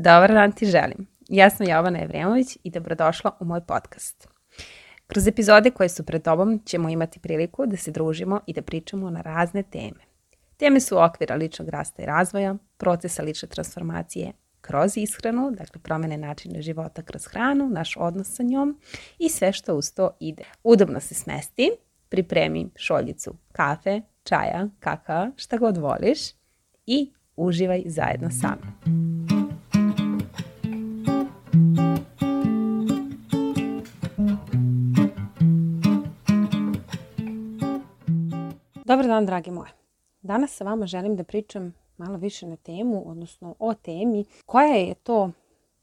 Dobar dan ti želim. Ja sam Jovana Evremović i dobrodošla u moj podcast. Kroz epizode koje su pred tobom ćemo imati priliku da se družimo i da pričamo na razne teme. Teme su okvira ličnog rasta i razvoja, procesa lične transformacije kroz ishranu, dakle promene načina života kroz hranu, naš odnos sa njom i sve što uz to ide. Udobno se smesti, pripremi šoljicu kafe, čaja, kakaa, šta god voliš i uživaj zajedno sa mnom. Dobar dan, dragi moje. Danas sa vama želim da pričam malo više na temu, odnosno o temi koja je to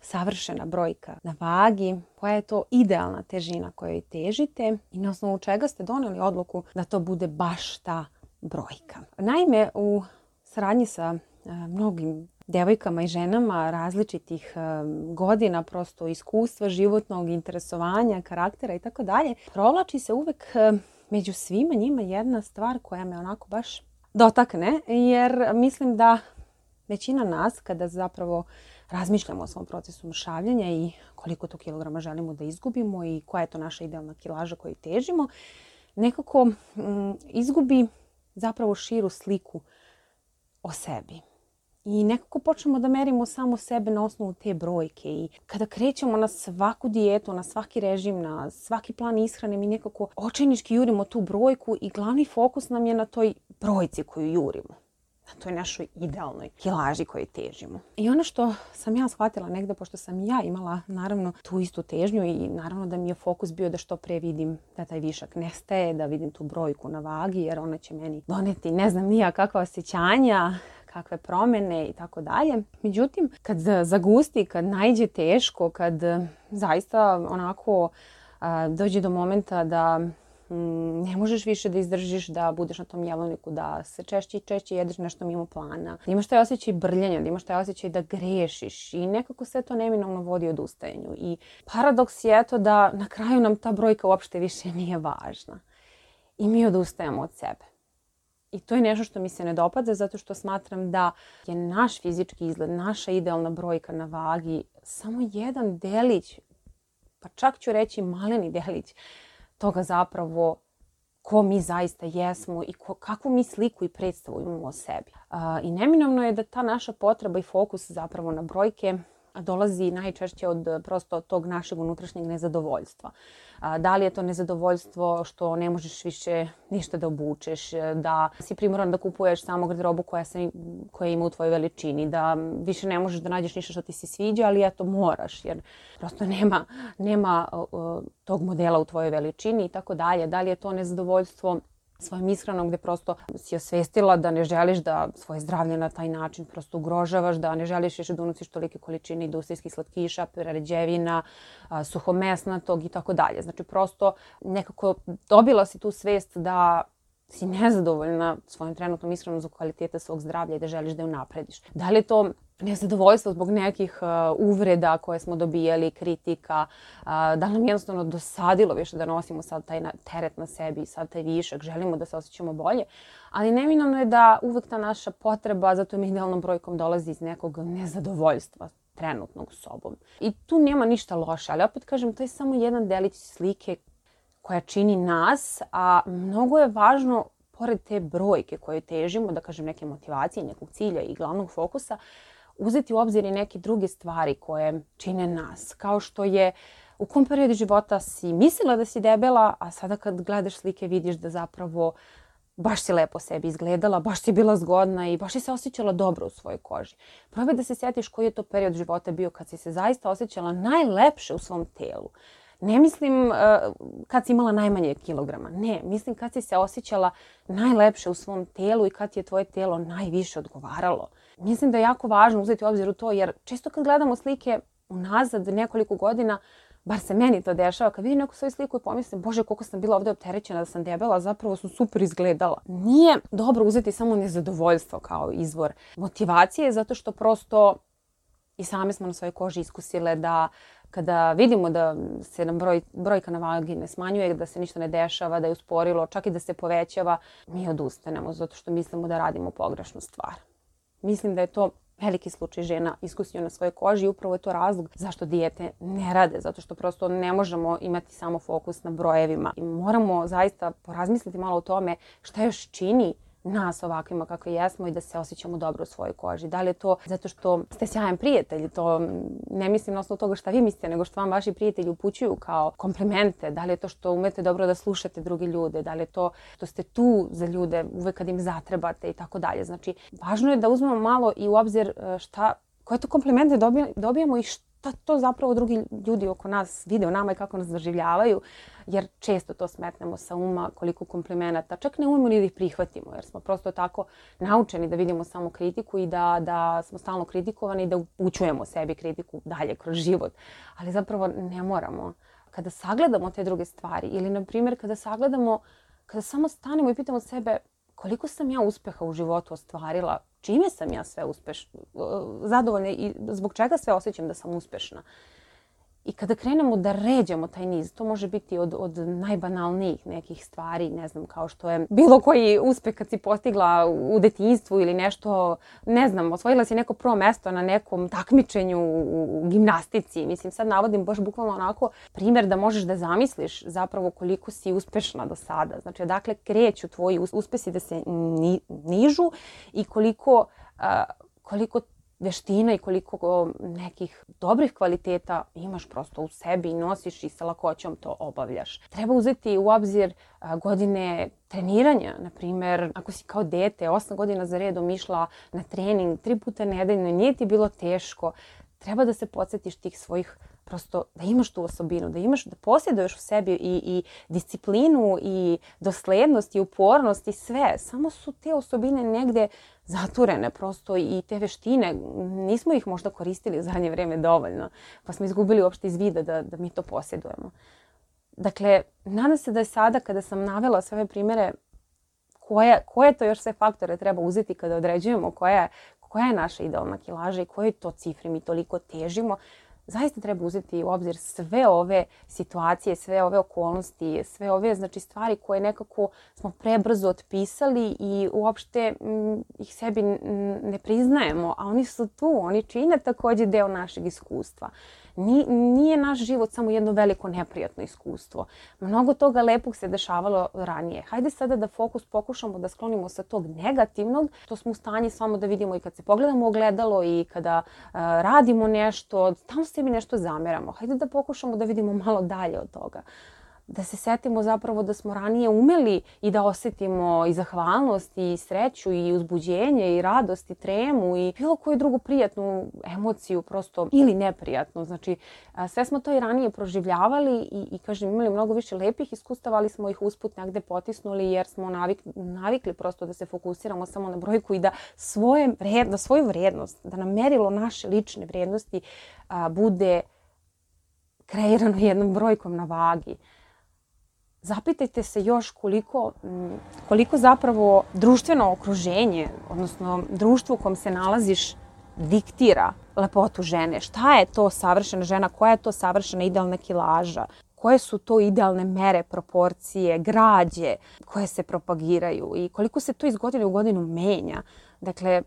savršena brojka na vagi, koja je to idealna težina kojoj težite i na osnovu čega ste doneli odluku da to bude baš ta brojka. Naime, u saradnji sa e, mnogim devojkama i ženama različitih e, godina, prosto iskustva, životnog interesovanja, karaktera i tako dalje, provlači se uvek e, među svima njima jedna stvar koja me onako baš dotakne, jer mislim da većina nas kada zapravo razmišljamo o svom procesu mršavljenja i koliko to kilograma želimo da izgubimo i koja je to naša idealna kilaža koju težimo, nekako mm, izgubi zapravo širu sliku o sebi. I nekako počnemo da merimo samo sebe na osnovu te brojke i kada krećemo na svaku dijetu, na svaki režim, na svaki plan ishrane, mi nekako očajnički jurimo tu brojku i glavni fokus nam je na toj brojci koju jurimo na toj našoj idealnoj kilaži koju težimo. I ono što sam ja shvatila negde, pošto sam ja imala naravno tu istu težnju i naravno da mi je fokus bio da što pre vidim da taj višak nestaje, da vidim tu brojku na vagi jer ona će meni doneti ne znam nija kakva osjećanja, kakve promene i tako dalje. Međutim, kad zagusti, kad najđe teško, kad e, zaista onako dođe do momenta da mm, ne možeš više da izdržiš da budeš na tom jelovniku, da se češće i češće jedeš nešto mimo plana. Da imaš taj osjećaj brljanja, da imaš taj osjećaj da grešiš i nekako sve to neminovno vodi odustajanju. I paradoks je to da na kraju nam ta brojka uopšte više nije važna. I mi odustajemo od sebe. I to je nešto što mi se ne dopada zato što smatram da je naš fizički izgled, naša idealna brojka na vagi samo jedan delić, pa čak ću reći maleni delić toga zapravo ko mi zaista jesmo i ko, kakvu mi sliku i predstavu imamo o sebi. I neminovno je da ta naša potreba i fokus zapravo na brojke dolazi najčešće od e, prosto tog našeg unutrašnjeg nezadovoljstva. Da li je to nezadovoljstvo što ne možeš više ništa da obučeš, e, da si primoran da kupuješ samo garderobu koja, se, koja ima u tvojoj veličini, da više ne možeš da nađeš ništa što ti se sviđa, ali eto moraš jer prosto nema, nema tog modela u tvojoj veličini i tako dalje. Da li je to nezadovoljstvo svojom ishranom gde prosto si osvestila da ne želiš da svoje zdravlje na taj način prosto ugrožavaš, da ne želiš više da unosiš tolike količine industrijskih slatkiša, prerađevina, suhomesnatog i tako dalje. Znači prosto nekako dobila si tu svest da si nezadovoljna svojom trenutnom ishranom za kvalitete svog zdravlja i da želiš da ju naprediš. Da li je to nezadovoljstvo zbog nekih uh, uvreda koje smo dobijali, kritika, uh, da nam jednostavno dosadilo više da nosimo sad taj teret na sebi sad taj višak, želimo da se osjećamo bolje, ali neminovno je da uvek ta naša potreba za tom idealnom brojkom dolazi iz nekog nezadovoljstva trenutnog sobom. I tu nema ništa loše, ali opet kažem, to je samo jedan delić slike koja čini nas, a mnogo je važno pored te brojke koje težimo, da kažem neke motivacije, nekog cilja i glavnog fokusa, uh, uzeti u obzir i neke druge stvari koje čine nas. Kao što je u kom periodu života si mislila da si debela, a sada kad gledaš slike vidiš da zapravo baš si lepo sebi izgledala, baš si bila zgodna i baš si se osjećala dobro u svojoj koži. Probaj da se sjetiš koji je to period života bio kad si se zaista osjećala najlepše u svom telu. Ne mislim uh, kad si imala najmanje kilograma, ne, mislim kad si se osjećala najlepše u svom telu i kad ti je tvoje telo najviše odgovaralo. Uh, Mislim da je jako važno uzeti u obzir u to, jer često kad gledamo slike unazad nekoliko godina, bar se meni to dešava, kad vidim neku svoju sliku i pomislim, bože koliko sam bila ovde opterećena da sam debela, zapravo sam super izgledala. Nije dobro uzeti samo nezadovoljstvo kao izvor motivacije, zato što prosto i same smo na svojoj koži iskusile da kada vidimo da se nam broj, brojka na vagi ne smanjuje, da se ništa ne dešava, da je usporilo, čak i da se povećava, mi odustanemo zato što mislimo da radimo pogrešnu stvar. Mislim da je to veliki slučaj žena iskusio na svojoj koži i upravo je to razlog zašto dijete ne rade, zato što prosto ne možemo imati samo fokus na brojevima. I moramo zaista porazmisliti malo o tome šta još čini nas ovakvima kakvi jesmo i da se osjećamo dobro u svojoj koži. Da li je to zato što ste sjajan prijatelj, to ne mislim na osnovu toga šta vi mislite, nego što vam vaši prijatelji upućuju kao komplimente, da li je to što umete dobro da slušate druge ljude, da li je to što ste tu za ljude uvek kad im zatrebate i tako dalje. Znači, važno je da uzmemo malo i u obzir e, šta koje to komplimente dobijamo i šta pa to zapravo drugi ljudi oko nas vide o nama i kako nas doživljavaju, jer često to smetnemo sa uma koliko komplimenata. Čak ne umemo ni da ih prihvatimo, jer smo prosto tako naučeni da vidimo samo kritiku i da, da smo stalno kritikovani i da upućujemo sebi kritiku dalje kroz život. Ali zapravo ne moramo. Kada sagledamo te druge stvari ili, na primjer, kada sagledamo, kada samo stanemo i pitamo sebe koliko sam ja uspeha u životu ostvarila, čime sam ja sve uspešna, e, zadovoljna i zbog čega sve osjećam da sam uspešna. Uh, I kada krenemo da ređamo taj niz, to može biti od, od najbanalnijih nekih stvari, ne znam, kao što je bilo koji uspeh kad si postigla u detinjstvu ili nešto, ne znam, osvojila si neko prvo mesto na nekom takmičenju u gimnastici. Mislim, sad navodim baš bukvalno onako primer da možeš da zamisliš zapravo koliko si uspešna do sada. Znači, odakle kreću tvoji uspesi da se ni, nižu i koliko, uh, koliko veština i koliko nekih dobrih kvaliteta imaš prosto u sebi i nosiš i sa lakoćom to obavljaš. Treba uzeti u obzir godine treniranja, na primer, ako si kao dete 8 godina za redom išla na trening tri puta nedeljno, nije ti bilo teško, treba da se podsjetiš tih svojih prosto da imaš tu osobinu, da imaš, da posjeduješ u sebi i, i disciplinu i doslednost i upornost i sve. Samo su te osobine negde zaturene prosto i te veštine, nismo ih možda koristili u zadnje vreme dovoljno, pa smo izgubili uopšte iz vida da, da mi to posjedujemo. Dakle, nadam se da je sada kada sam navela sve ove primere koje, koje to još sve faktore treba uzeti kada određujemo koja, koja je naša idealna kilaža i kojoj to cifri mi toliko težimo, zaista treba uzeti u obzir sve ove situacije, sve ove okolnosti, sve ove znači, stvari koje nekako smo prebrzo otpisali i uopšte m, mm, ih sebi ne priznajemo, a oni su tu, oni čine takođe deo našeg iskustva. Uh, Ni, nije naš život samo jedno veliko neprijatno iskustvo. Mnogo toga lepog se dešavalo ranije. Hajde sada da fokus pokušamo da sklonimo sa tog negativnog. To smo u stanji samo da vidimo i kad se pogledamo u ogledalo i kada uh, radimo nešto, tamo sebi nešto zameramo. Hajde da pokušamo da vidimo malo dalje od toga da se setimo zapravo da smo ranije umeli i da osetimo i zahvalnost i sreću i uzbuđenje i radost i tremu i bilo koju drugu prijatnu emociju prosto ili neprijatnu. Znači sve smo to i ranije proživljavali i, i kažem imali mnogo više lepih iskustava ali smo ih usput negde potisnuli jer smo navik, navikli prosto da se fokusiramo samo na brojku i da svoje vred, na da svoju vrednost, da nam merilo naše lične vrednosti a, bude kreirano jednom brojkom na vagi zapitajte se još koliko, koliko zapravo društveno okruženje, odnosno društvo u kom se nalaziš, diktira lepotu žene. Šta je to savršena žena? Koja je to savršena idealna kilaža? koje su to idealne mere, proporcije, građe koje se propagiraju i koliko se to iz godine u godinu menja. Dakle,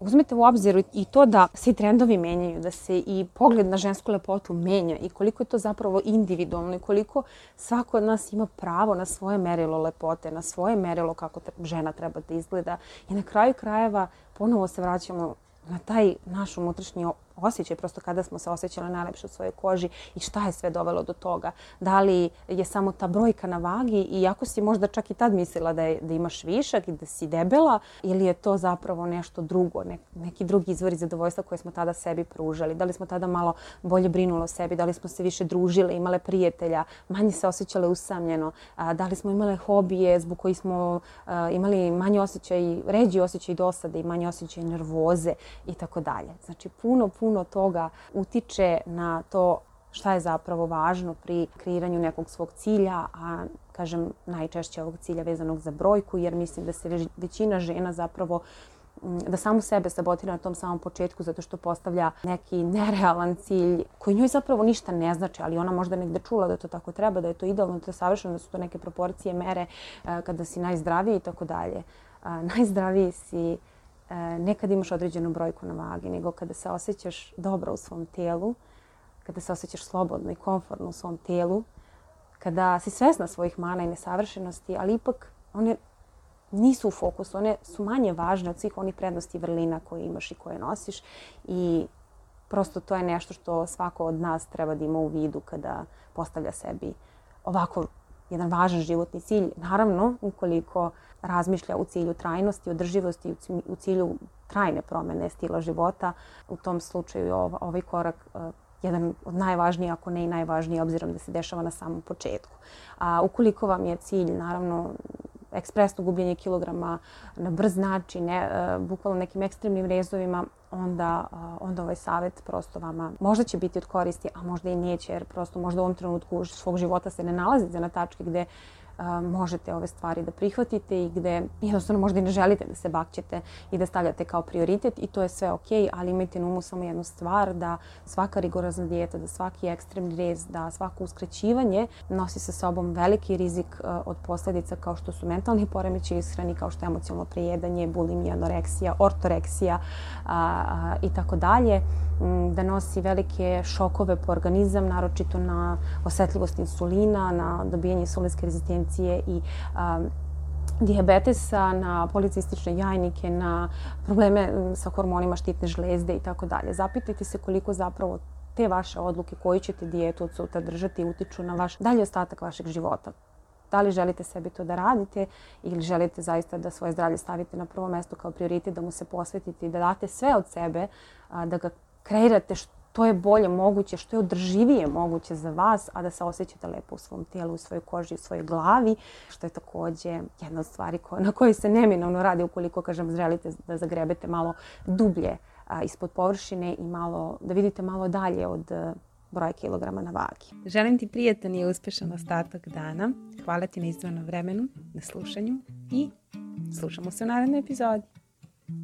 uzmete u obzir i to da se i trendovi menjaju, da se i pogled na žensku lepotu menja i koliko je to zapravo individualno i koliko svako od nas ima pravo na svoje merilo lepote, na svoje merilo kako žena treba da izgleda i na kraju krajeva ponovo se vraćamo na taj naš unutrašnji osjećaj, prosto kada smo se osjećali najlepše u svojoj koži i šta je sve dovelo do toga. Da li je samo ta brojka na vagi i ako si možda čak i tad mislila da, je, da imaš višak i da si debela ili je to zapravo nešto drugo, ne, neki drugi izvori zadovoljstva koje smo tada sebi pružali. Da li smo tada malo bolje brinulo o sebi, da li smo se više družile, imale prijatelja, manje se osjećale usamljeno, a, da li smo imale hobije zbog koji smo a, imali manji osjećaj, ređi osjećaj dosade i manje osjećaj nervoze i tako dalje. Znači puno, puno puno toga utiče na to šta je zapravo važno pri kreiranju nekog svog cilja, a kažem najčešće ovog cilja vezanog za brojku, jer mislim da se većina žena zapravo da samo sebe sabotira na tom samom početku zato što postavlja neki nerealan cilj koji njoj zapravo ništa ne znači, ali ona možda negde čula da to tako treba, da je to idealno, da je savršeno, da su to neke proporcije, mere e, kada si najzdraviji i tako dalje. Najzdraviji si E, nekad imaš određenu brojku na vagi, nego kada se osjećaš dobro u svom telu, kada se osjećaš slobodno i komfortno u svom telu, kada si svesna svojih mana i nesavršenosti, ali ipak one nisu u fokusu, one su manje važne od svih onih prednosti i vrlina koje imaš i koje nosiš i prosto to je nešto što svako od nas treba da ima u vidu kada postavlja sebi ovako jedan važan životni cilj, naravno ukoliko razmišlja u cilju trajnosti, održivosti, u cilju trajne promene stila života, u tom slučaju je ovaj korak e, jedan od najvažnijih, ako ne i najvažniji, obzirom da se dešava na samom početku. A ukoliko vam je cilj, naravno, ekspresno gubljenje kilograma na brz način, ne, e, bukvalno nekim ekstremnim rezovima, onda, onda ovaj savet prosto vama možda će biti od koristi, a možda i neće, jer prosto možda u ovom trenutku svog života se ne nalazite na tački gde možete ove stvari da prihvatite i gde jednostavno možda i ne želite da se bakćete i da stavljate kao prioritet i to je sve ok, ali imajte na umu samo jednu stvar da svaka rigorozna dijeta, da svaki ekstremni rez, da svako uskrećivanje nosi sa sobom veliki rizik od posledica kao što su mentalni poremeće ishrani, kao što je emocionalno prejedanje, bulimija, anoreksija, ortoreksija i tako dalje da nosi velike šokove po organizam, naročito na osetljivost insulina, na dobijanje insulinske rezistencije hipertenzije i um, diabetesa, na policistične jajnike, na probleme sa hormonima štitne žlezde i tako dalje. Zapitajte se koliko zapravo te vaše odluke koju ćete dijetu od sutra držati utiču na vaš dalji ostatak vašeg života. Da li želite sebi to da radite ili želite zaista da svoje zdravlje stavite na prvo mesto kao prioritet, da mu se posvetite i da date sve od sebe, da ga kreirate što što je bolje moguće, što je održivije moguće za vas, a da se osjećate lepo u svom tijelu, u svojoj koži, u svojoj glavi, što je takođe jedna od stvari koja, na kojoj se neminovno radi ukoliko, kažem, želite da zagrebete malo dublje a, ispod površine i malo, da vidite malo dalje od a, e, broja kilograma na vagi. Želim ti prijatan i uspešan ostatak dana. Hvala ti na izdvanom vremenu, na slušanju i slušamo se u narednoj epizodi.